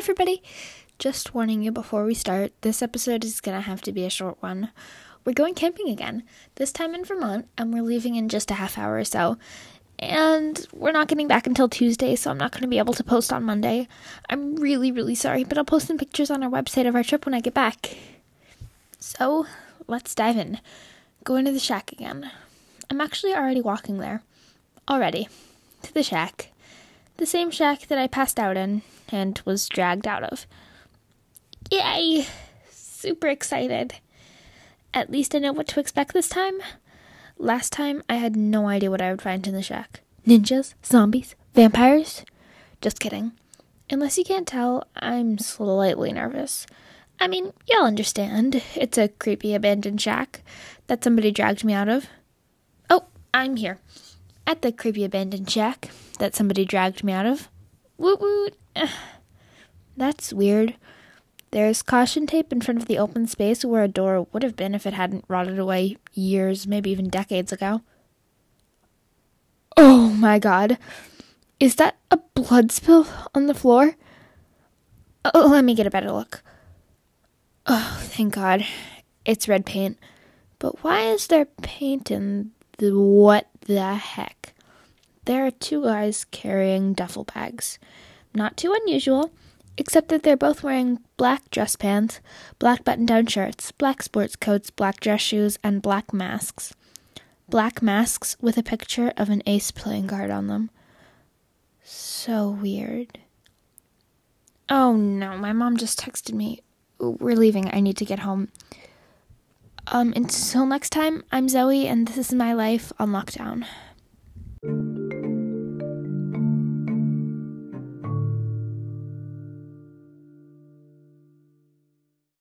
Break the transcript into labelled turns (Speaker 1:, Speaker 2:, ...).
Speaker 1: everybody! Just warning you before we start, this episode is gonna have to be a short one. We're going camping again, this time in Vermont, and we're leaving in just a half hour or so. And we're not getting back until Tuesday, so I'm not gonna be able to post on Monday. I'm really, really sorry, but I'll post some pictures on our website of our trip when I get back. So, let's dive in. Go into the shack again. I'm actually already walking there. Already. To the shack. The same shack that I passed out in and was dragged out of. Yay! Super excited. At least I know what to expect this time. Last time, I had no idea what I would find in the shack. Ninjas? Zombies? Vampires? Just kidding. Unless you can't tell, I'm slightly nervous. I mean, you'll understand. It's a creepy abandoned shack that somebody dragged me out of. Oh, I'm here. At the creepy abandoned shack that somebody dragged me out of. Woot woot. That's weird. There's caution tape in front of the open space where a door would have been if it hadn't rotted away years, maybe even decades ago. Oh my god. Is that a blood spill on the floor? Oh, let me get a better look. Oh, thank god. It's red paint. But why is there paint in the what the heck? There are two guys carrying duffel bags. Not too unusual, except that they're both wearing black dress pants, black button down shirts, black sports coats, black dress shoes, and black masks. Black masks with a picture of an ace playing card on them. So weird. Oh no, my mom just texted me. We're leaving. I need to get home. Um, until next time, I'm Zoe, and this is my life on lockdown.